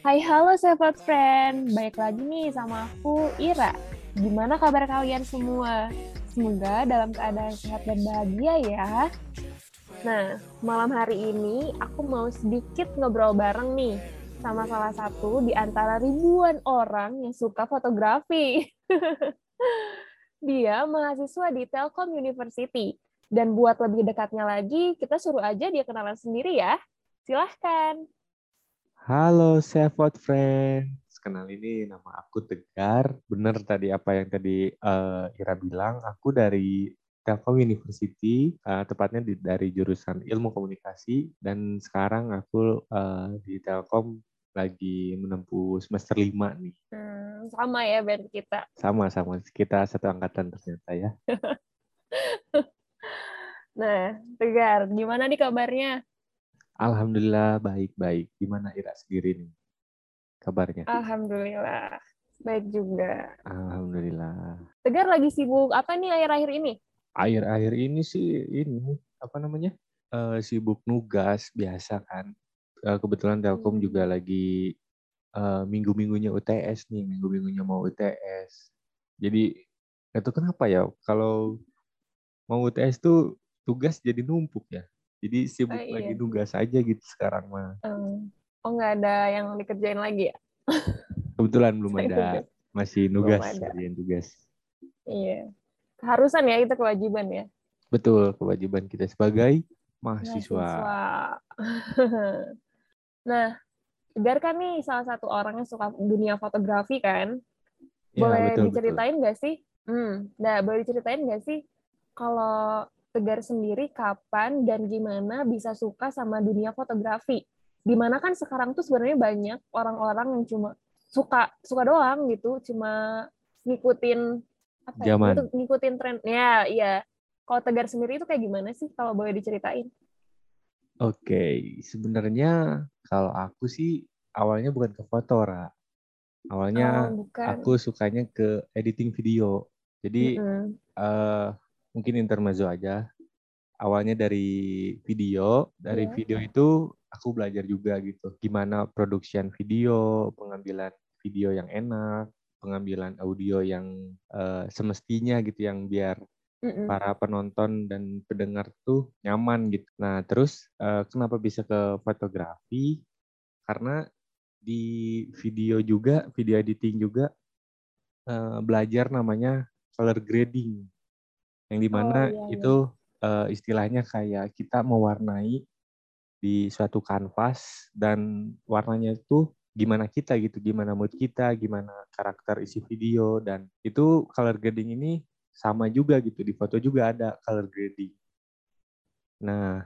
Hai halo sahabat friend, baik lagi nih sama aku Ira. Gimana kabar kalian semua? Semoga dalam keadaan sehat dan bahagia ya. Nah, malam hari ini aku mau sedikit ngobrol bareng nih sama salah satu di antara ribuan orang yang suka fotografi. Dia mahasiswa di Telkom University. Dan buat lebih dekatnya lagi, kita suruh aja dia kenalan sendiri ya. Silahkan. Halo Sefot Friends, kenal ini nama aku Tegar. Bener tadi apa yang tadi uh, Ira bilang, aku dari Telkom University, uh, tepatnya di, dari jurusan Ilmu Komunikasi, dan sekarang aku uh, di Telkom lagi menempuh semester lima nih. Hmm, sama ya band kita. Sama-sama, kita satu angkatan ternyata ya. nah, Tegar, gimana nih kabarnya? Alhamdulillah baik-baik. Gimana Ira sendiri nih kabarnya? Alhamdulillah, baik juga. Alhamdulillah. Tegar lagi sibuk apa nih akhir-akhir ini? Akhir-akhir ini sih ini apa namanya? Uh, sibuk nugas biasa kan uh, kebetulan Telkom hmm. juga lagi uh, minggu-minggunya UTS nih, minggu-minggunya mau UTS. Jadi itu kenapa ya kalau mau UTS tuh tugas jadi numpuk ya. Jadi sibuk oh, iya. lagi nugas aja gitu sekarang mah. Um, oh nggak ada yang dikerjain lagi ya? Kebetulan belum ada, masih nugas, kerjain tugas. Iya, keharusan ya itu kewajiban ya. Betul, kewajiban kita sebagai mahasiswa. mahasiswa. Nah, Gar kan nih salah satu orang yang suka dunia fotografi kan. Ya, boleh betul, diceritain nggak sih? Hmm, nah boleh diceritain nggak sih kalau Tegar sendiri kapan dan gimana bisa suka sama dunia fotografi? Di mana kan sekarang tuh sebenarnya banyak orang-orang yang cuma suka suka doang gitu, cuma ngikutin apa ya, Zaman. Ngikutin tren. Ya, iya. Kalau Tegar sendiri itu kayak gimana sih kalau boleh diceritain? Oke, sebenarnya kalau aku sih awalnya bukan ke foto, Ra. Awalnya oh, aku sukanya ke editing video. Jadi mm -hmm. uh, mungkin intermezzo aja. Awalnya dari video, dari yeah. video itu aku belajar juga gitu. Gimana production video, pengambilan video yang enak, pengambilan audio yang uh, semestinya gitu, yang biar mm para penonton dan pendengar tuh nyaman gitu. Nah, terus uh, kenapa bisa ke fotografi? Karena di video juga, video editing juga uh, belajar namanya color grading, yang di mana oh, iya, iya. itu uh, istilahnya kayak kita mewarnai di suatu kanvas dan warnanya itu gimana kita gitu, gimana mood kita, gimana karakter isi video dan itu color grading ini sama juga gitu di foto juga ada color grading. Nah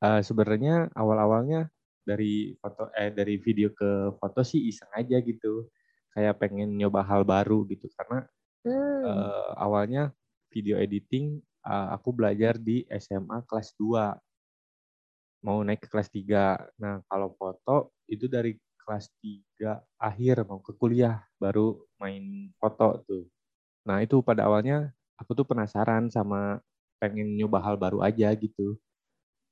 uh, sebenarnya awal-awalnya dari foto eh dari video ke foto sih iseng aja gitu kayak pengen nyoba hal baru gitu karena hmm. uh, awalnya video editing uh, aku belajar di SMA kelas 2 mau naik ke kelas 3 nah kalau foto itu dari kelas 3 akhir mau ke kuliah baru main foto tuh nah itu pada awalnya aku tuh penasaran sama pengen nyoba hal baru aja gitu.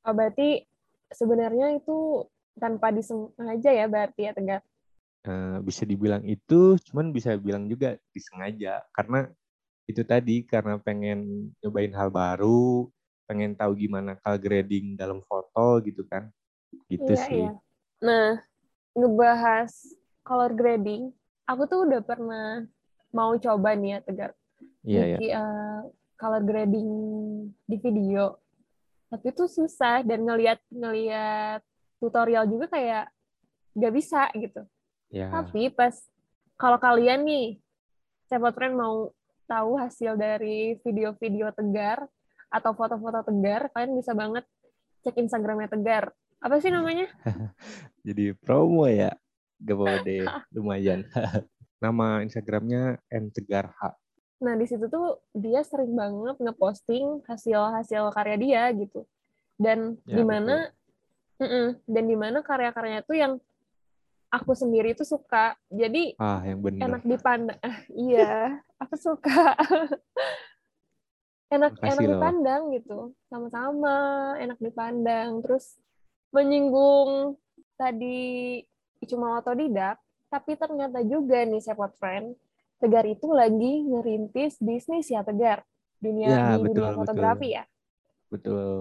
Oh, berarti sebenarnya itu tanpa disengaja ya berarti ya Tegar? Uh, bisa dibilang itu, cuman bisa bilang juga disengaja karena itu tadi karena pengen nyobain hal baru, pengen tahu gimana color grading dalam foto gitu kan, gitu iya, sih. Iya. Nah, ngebahas color grading, aku tuh udah pernah mau coba nih ya Tegar yeah, yeah. Uh, color grading di video tapi itu susah dan ngelihat ngelihat tutorial juga kayak nggak bisa gitu yeah. tapi pas kalau kalian nih siapa friend mau tahu hasil dari video-video tegar atau foto-foto tegar kalian bisa banget cek instagramnya tegar apa sih namanya jadi promo ya gak apa deh lumayan nama instagramnya n tegar h Nah, di situ tuh dia sering banget ngeposting hasil-hasil karya dia gitu. Dan ya, di mana mm -mm, dan di mana karya-karyanya tuh yang aku sendiri tuh suka. Jadi ah, yang bener. enak dipandang. Iya, aku suka. enak Makasih enak loh. dipandang gitu sama-sama enak dipandang terus menyinggung tadi cuma otodidak tapi ternyata juga nih Sepot Friend Tegar itu lagi ngerintis bisnis ya Tegar dunia ya, di betul, dunia fotografi betul. ya betul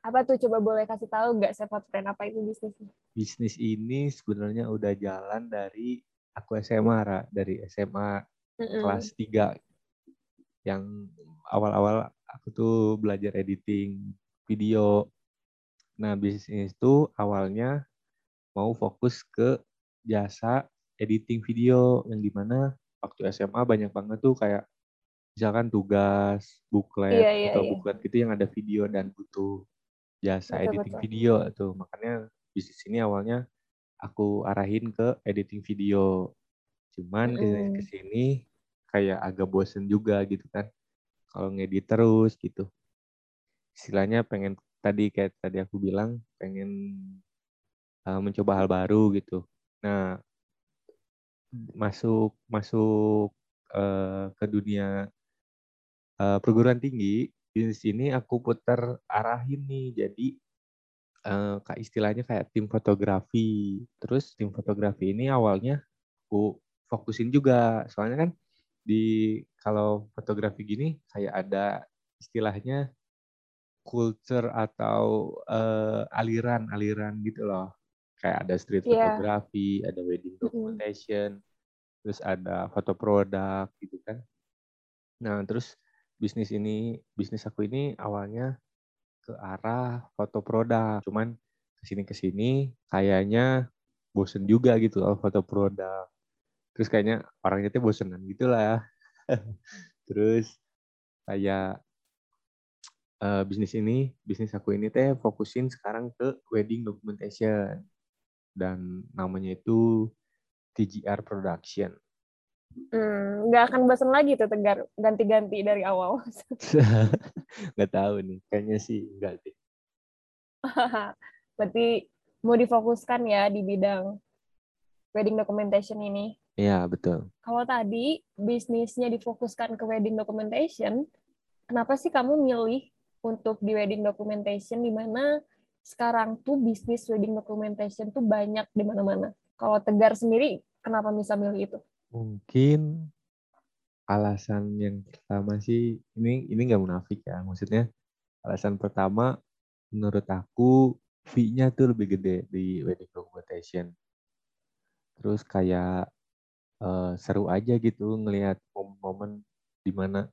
apa tuh coba boleh kasih tahu nggak Sepot Friend apa itu bisnisnya bisnis ini sebenarnya udah jalan dari aku SMA Ra. dari SMA mm -mm. kelas 3 yang awal-awal aku tuh belajar editing video. Nah, bisnis itu awalnya mau fokus ke jasa editing video yang di mana waktu SMA banyak banget tuh kayak misalkan tugas, buklet iya, iya, atau iya. buklet gitu yang ada video dan butuh jasa betul, editing betul. video tuh. Makanya bisnis ini awalnya aku arahin ke editing video. Cuman mm. ke sini kayak agak bosen juga gitu kan. Kalau ngedit terus gitu. Istilahnya pengen tadi kayak tadi aku bilang pengen uh, mencoba hal baru gitu. Nah masuk masuk uh, ke dunia uh, perguruan tinggi di sini aku putar arahin nih. Jadi uh, istilahnya kayak tim fotografi. Terus tim fotografi ini awalnya aku fokusin juga. Soalnya kan di kalau fotografi gini kayak ada istilahnya culture atau uh, aliran-aliran gitu loh. Kayak ada street yeah. photography, ada wedding documentation, mm-hmm. terus ada foto produk gitu kan. Nah, terus bisnis ini, bisnis aku ini awalnya ke arah foto produk. Cuman ke sini ke sini kayaknya bosen juga gitu loh foto produk terus kayaknya orangnya tuh bosenan gitu lah terus kayak uh, bisnis ini bisnis aku ini teh fokusin sekarang ke wedding documentation dan namanya itu TGR Production. Hmm, nggak akan bosan lagi tuh tegar ganti-ganti dari awal. nggak tahu nih, kayaknya sih enggak sih. Berarti mau difokuskan ya di bidang wedding documentation ini. Iya, betul. Kalau tadi bisnisnya difokuskan ke wedding documentation, kenapa sih kamu milih untuk di wedding documentation di mana sekarang tuh bisnis wedding documentation tuh banyak di mana-mana? Kalau Tegar sendiri, kenapa bisa milih itu? Mungkin alasan yang pertama sih ini ini nggak munafik ya, maksudnya alasan pertama menurut aku fee-nya tuh lebih gede di wedding documentation. Terus kayak uh, seru aja gitu ngelihat momen-momen di mana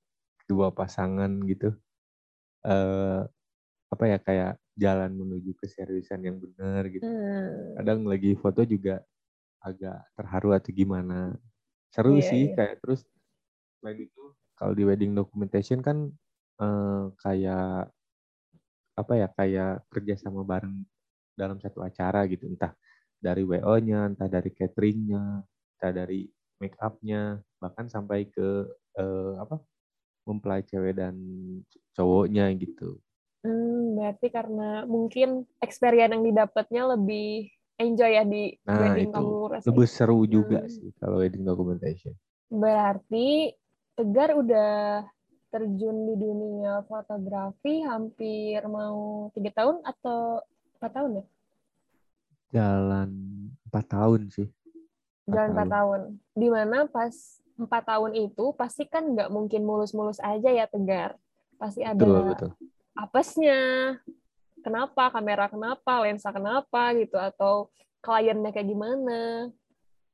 dua pasangan gitu uh, apa ya kayak jalan menuju keseriusan yang benar gitu. Hmm. Kadang lagi foto juga agak terharu atau gimana. Seru yeah, sih yeah. kayak terus selain itu kalau di wedding documentation kan uh, kayak apa ya kayak kerja sama bareng dalam satu acara gitu entah dari WO-nya, entah dari cateringnya, entah dari make upnya bahkan sampai ke uh, apa mempelai cewek dan cowoknya gitu. Hmm, berarti karena mungkin experience yang didapatnya lebih enjoy ya di nah, wedding itu. kamu rasanya. Lebih seru juga hmm. sih kalau wedding documentation. Berarti Tegar udah terjun di dunia fotografi hampir mau tiga tahun atau empat tahun ya? Jalan empat tahun sih jalan empat tahun. Di mana pas empat tahun itu pasti kan nggak mungkin mulus-mulus aja ya tegar. Pasti ada betul, betul. apesnya, kenapa kamera kenapa, lensa kenapa gitu atau kliennya kayak gimana.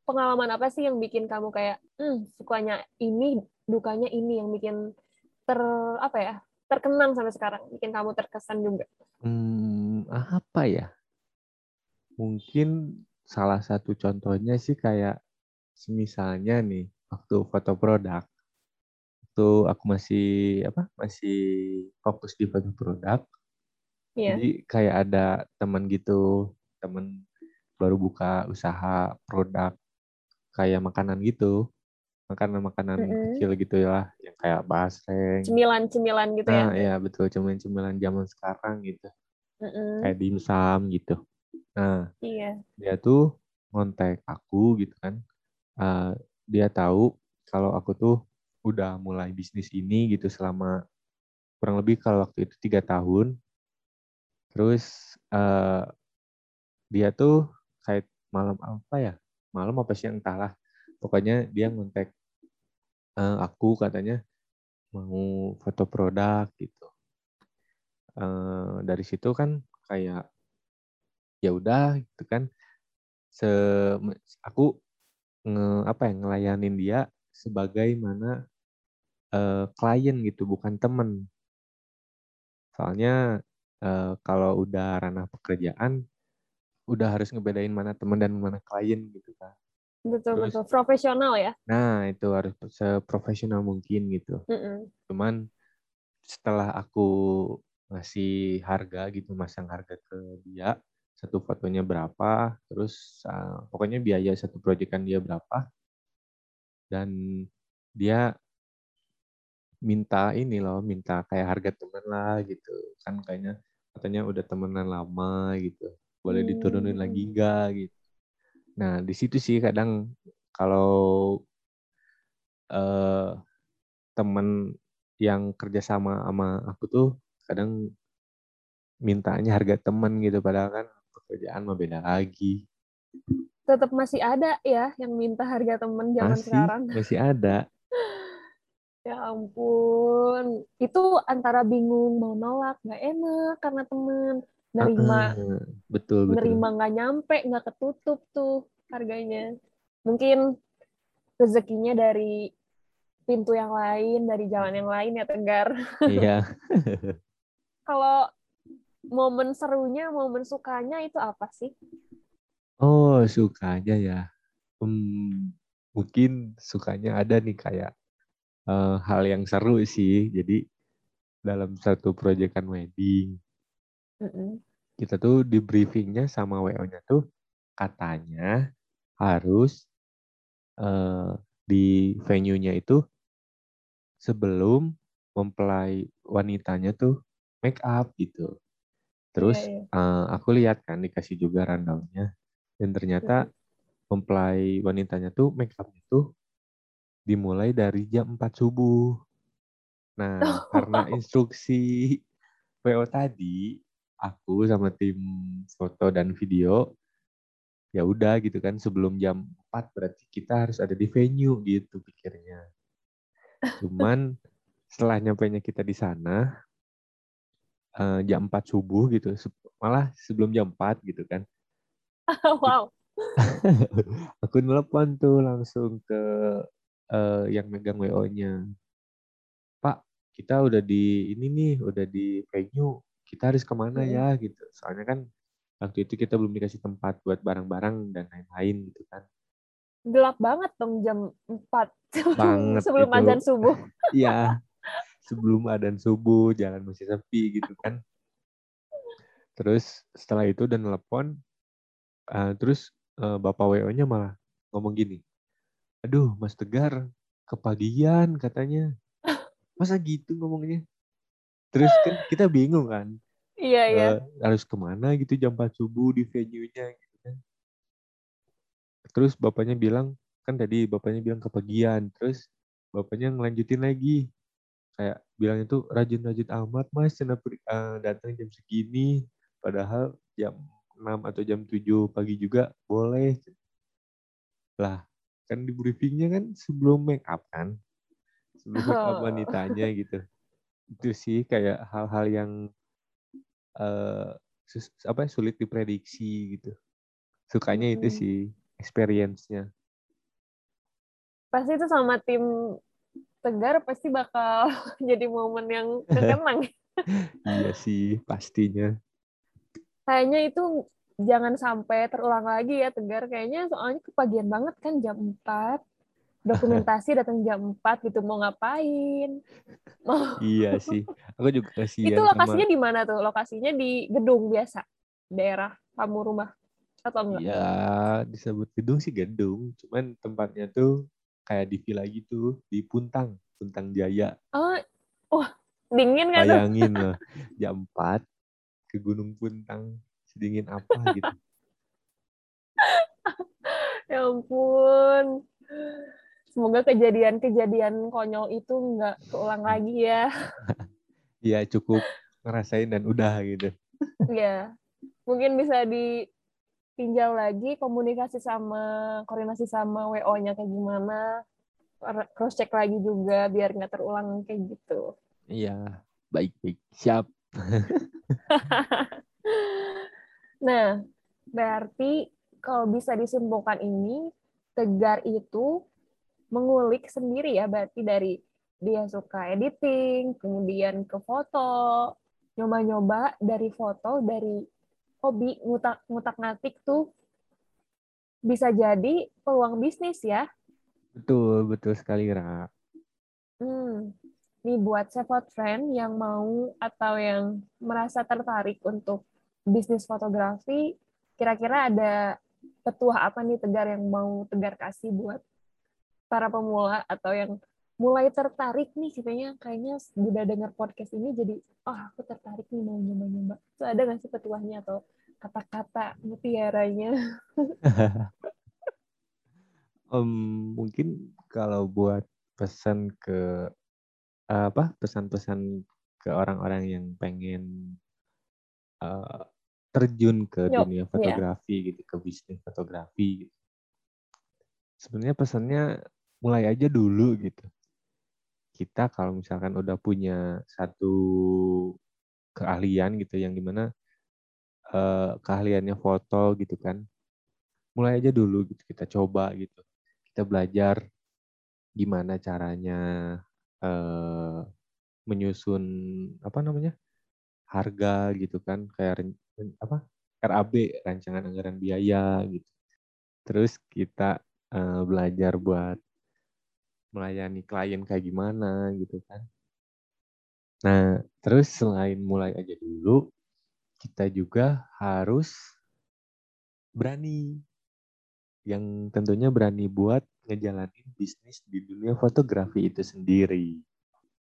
Pengalaman apa sih yang bikin kamu kayak hmm, sukanya ini, dukanya ini yang bikin ter apa ya terkenang sampai sekarang, bikin kamu terkesan juga. Hmm, apa ya? Mungkin salah satu contohnya sih kayak misalnya nih waktu foto produk itu aku masih apa masih fokus di foto produk yeah. jadi kayak ada teman gitu teman baru buka usaha produk kayak makanan gitu makanan-makanan mm -hmm. kecil gitu ya yang kayak basreng cemilan-cemilan gitu nah, ya nah ya betul cemilan-cemilan zaman sekarang gitu mm -hmm. kayak dimsum gitu Nah, iya. dia tuh ngontek aku gitu kan. Uh, dia tahu kalau aku tuh udah mulai bisnis ini gitu selama kurang lebih kalau waktu itu tiga tahun. Terus uh, dia tuh kayak malam apa ya? Malam apa sih entahlah. Pokoknya dia ngontek uh, aku katanya mau foto produk gitu. Uh, dari situ kan kayak ya udah gitu kan. Se aku nge, apa ya ngelayanin dia sebagai mana uh, klien gitu bukan temen. Soalnya uh, kalau udah ranah pekerjaan udah harus ngebedain mana temen dan mana klien gitu kan. Betul Terus, betul. Profesional ya? Nah itu harus seprofesional mungkin gitu. Mm -mm. cuman setelah aku ngasih harga gitu masang harga ke dia satu fotonya berapa, terus uh, pokoknya biaya satu proyekan dia berapa, dan dia minta ini loh, minta kayak harga temen lah gitu, kan kayaknya katanya udah temenan lama gitu, boleh diturunin hmm. lagi enggak gitu. Nah di situ sih kadang kalau uh, temen yang kerjasama sama aku tuh kadang mintanya harga temen gitu padahal kan pekerjaan mah beda lagi. Tetap masih ada ya yang minta harga temen zaman masih, sekarang. Masih ada. ya ampun, itu antara bingung mau nolak nggak enak karena temen nerima uh, betul betul nerima nggak nyampe nggak ketutup tuh harganya mungkin rezekinya dari pintu yang lain dari jalan yang lain ya tegar iya kalau momen serunya, momen sukanya itu apa sih? Oh, sukanya ya. Hmm, mungkin sukanya ada nih kayak uh, hal yang seru sih. Jadi dalam satu proyekan wedding, mm -mm. kita tuh di briefingnya sama WO-nya tuh katanya harus uh, di venue-nya itu sebelum mempelai wanitanya tuh make up gitu. Terus yeah, yeah. Uh, aku lihat kan dikasih juga rundownnya dan ternyata mempelai wanitanya tuh make up itu dimulai dari jam 4 subuh. Nah, oh. karena instruksi PO tadi, aku sama tim foto dan video ya udah gitu kan sebelum jam 4 berarti kita harus ada di venue gitu pikirnya. Cuman setelah nyampe kita di sana, uh, jam 4 subuh gitu. Malah sebelum jam 4 gitu kan. Wow. Aku nelpon tuh langsung ke uh, yang megang WO-nya Pak kita udah di ini nih udah di venue. Kita harus ke mana hmm. ya? gitu. Soalnya kan waktu itu kita belum dikasih tempat buat barang-barang dan lain-lain gitu kan. Gelap banget dong jam 4 banget sebelum itu. azan subuh. Iya sebelum adzan subuh jalan masih sepi gitu kan. Terus setelah itu dan telepon uh, terus uh, bapak wo nya malah ngomong gini aduh mas tegar kepagian katanya. Masa gitu ngomongnya? Terus kan kita bingung kan iya iya. uh, harus ke mana gitu jam 4 subuh di venue nya gitu kan. Terus bapaknya bilang kan tadi bapaknya bilang kepagian terus bapaknya ngelanjutin lagi kayak bilang itu rajin-rajin amat mas kenapa uh, datang jam segini padahal jam 6 atau jam 7 pagi juga boleh. Lah kan di briefingnya kan sebelum make up kan? Sebelum make up oh. wanitanya gitu. Itu sih kayak hal-hal yang uh, apa sulit diprediksi gitu. Sukanya itu hmm. sih experience-nya. Pasti itu sama tim Tegar pasti bakal jadi momen yang terkenang. iya sih, pastinya. Kayaknya itu jangan sampai terulang lagi ya Tegar. Kayaknya soalnya kepagian banget kan jam 4. Dokumentasi datang jam 4 gitu mau ngapain. Mau... iya sih. Aku juga kasihan Itu lokasinya sama... di mana tuh? Lokasinya di gedung biasa. Daerah kamu rumah atau enggak? Iya, disebut gedung sih gedung. Cuman tempatnya tuh kayak di villa gitu di Puntang, Puntang Jaya. Oh, wah dingin kan? Bayangin lah, jam 4 ke Gunung Puntang, sedingin apa gitu. ya ampun. Semoga kejadian-kejadian konyol itu nggak keulang lagi ya. Iya cukup ngerasain dan udah gitu. Iya, mungkin bisa ditinjau lagi komunikasi sama koordinasi sama WO-nya kayak gimana, cross check lagi juga biar nggak terulang kayak gitu. Iya, baik baik siap. nah, berarti kalau bisa disimpulkan ini, Tegar itu mengulik sendiri ya, berarti dari dia suka editing, kemudian ke foto, nyoba-nyoba dari foto, dari hobi ngutak ngutak ngatik tuh bisa jadi peluang bisnis ya. Betul, betul sekali, Ra. Hmm. Nih buat Sephot Friend yang mau atau yang merasa tertarik untuk bisnis fotografi, kira-kira ada petua apa nih Tegar yang mau Tegar kasih buat para pemula atau yang mulai tertarik nih kayaknya kayaknya udah dengar podcast ini jadi oh aku tertarik nih mau nyoba-nyoba. Itu ada nggak sih petuahnya atau kata-kata mutiaranya? um, mungkin kalau buat pesan ke apa pesan-pesan ke orang-orang yang pengen uh, terjun ke Yo, dunia iya. fotografi yeah. gitu, ke bisnis fotografi. Gitu. Sebenarnya pesannya mulai aja dulu gitu. Kita kalau misalkan udah punya satu keahlian gitu yang di mana uh, keahliannya foto gitu kan, mulai aja dulu gitu kita coba gitu, kita belajar gimana caranya uh, menyusun apa namanya harga gitu kan kayak apa RAB rancangan anggaran biaya gitu. Terus kita uh, belajar buat melayani klien kayak gimana gitu kan. Nah, terus selain mulai aja dulu, kita juga harus berani. Yang tentunya berani buat ngejalanin bisnis di dunia fotografi itu sendiri.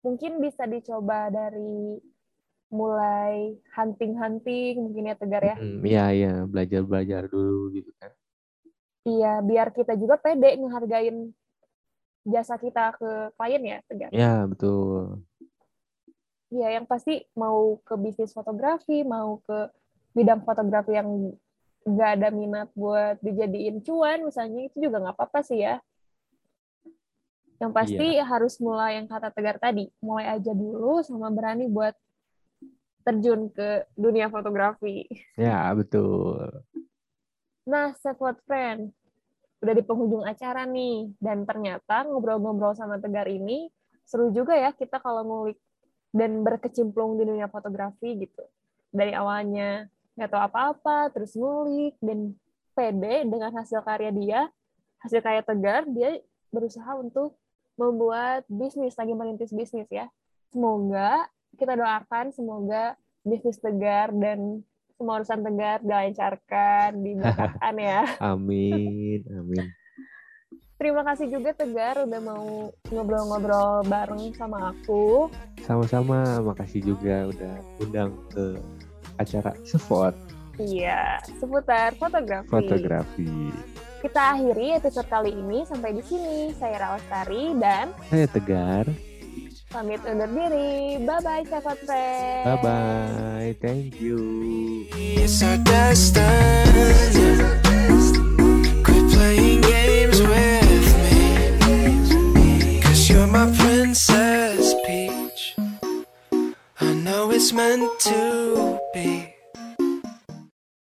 Mungkin bisa dicoba dari mulai hunting-hunting mungkin ya Tegar ya. Iya, hmm, iya, belajar-belajar dulu gitu kan. Iya, biar kita juga pede ngehargain jasa kita ke klien ya, Tegar. Iya, betul. Iya, yang pasti mau ke bisnis fotografi, mau ke bidang fotografi yang nggak ada minat buat dijadiin cuan, misalnya itu juga nggak apa-apa sih ya. Yang pasti iya. harus mulai yang kata Tegar tadi, mulai aja dulu sama berani buat terjun ke dunia fotografi. Ya, betul. Nah, Set What Friend, udah di penghujung acara nih, dan ternyata ngobrol-ngobrol sama Tegar ini seru juga ya kita kalau ngulik dan berkecimplung di dunia fotografi gitu. Dari awalnya nggak tahu apa-apa, terus ngulik, dan pede dengan hasil karya dia, hasil karya Tegar, dia berusaha untuk membuat bisnis, lagi merintis bisnis ya. Semoga kita doakan semoga bisnis Tegar dan semua urusan Tegar dilancarkan, diberkatkan ya. Amin, amin. Terima kasih juga Tegar udah mau ngobrol-ngobrol bareng sama aku. Sama-sama, makasih juga udah undang ke acara Spot. Iya, seputar fotografi. Fotografi. Kita akhiri episode kali ini sampai di sini. Saya Rawastari dan saya Tegar. pamit undur diri. Bye-bye. Bye-bye. Thank you. It's our destiny. Quit playing games with me. Cause you're my princess, Peach. I know it's meant to be.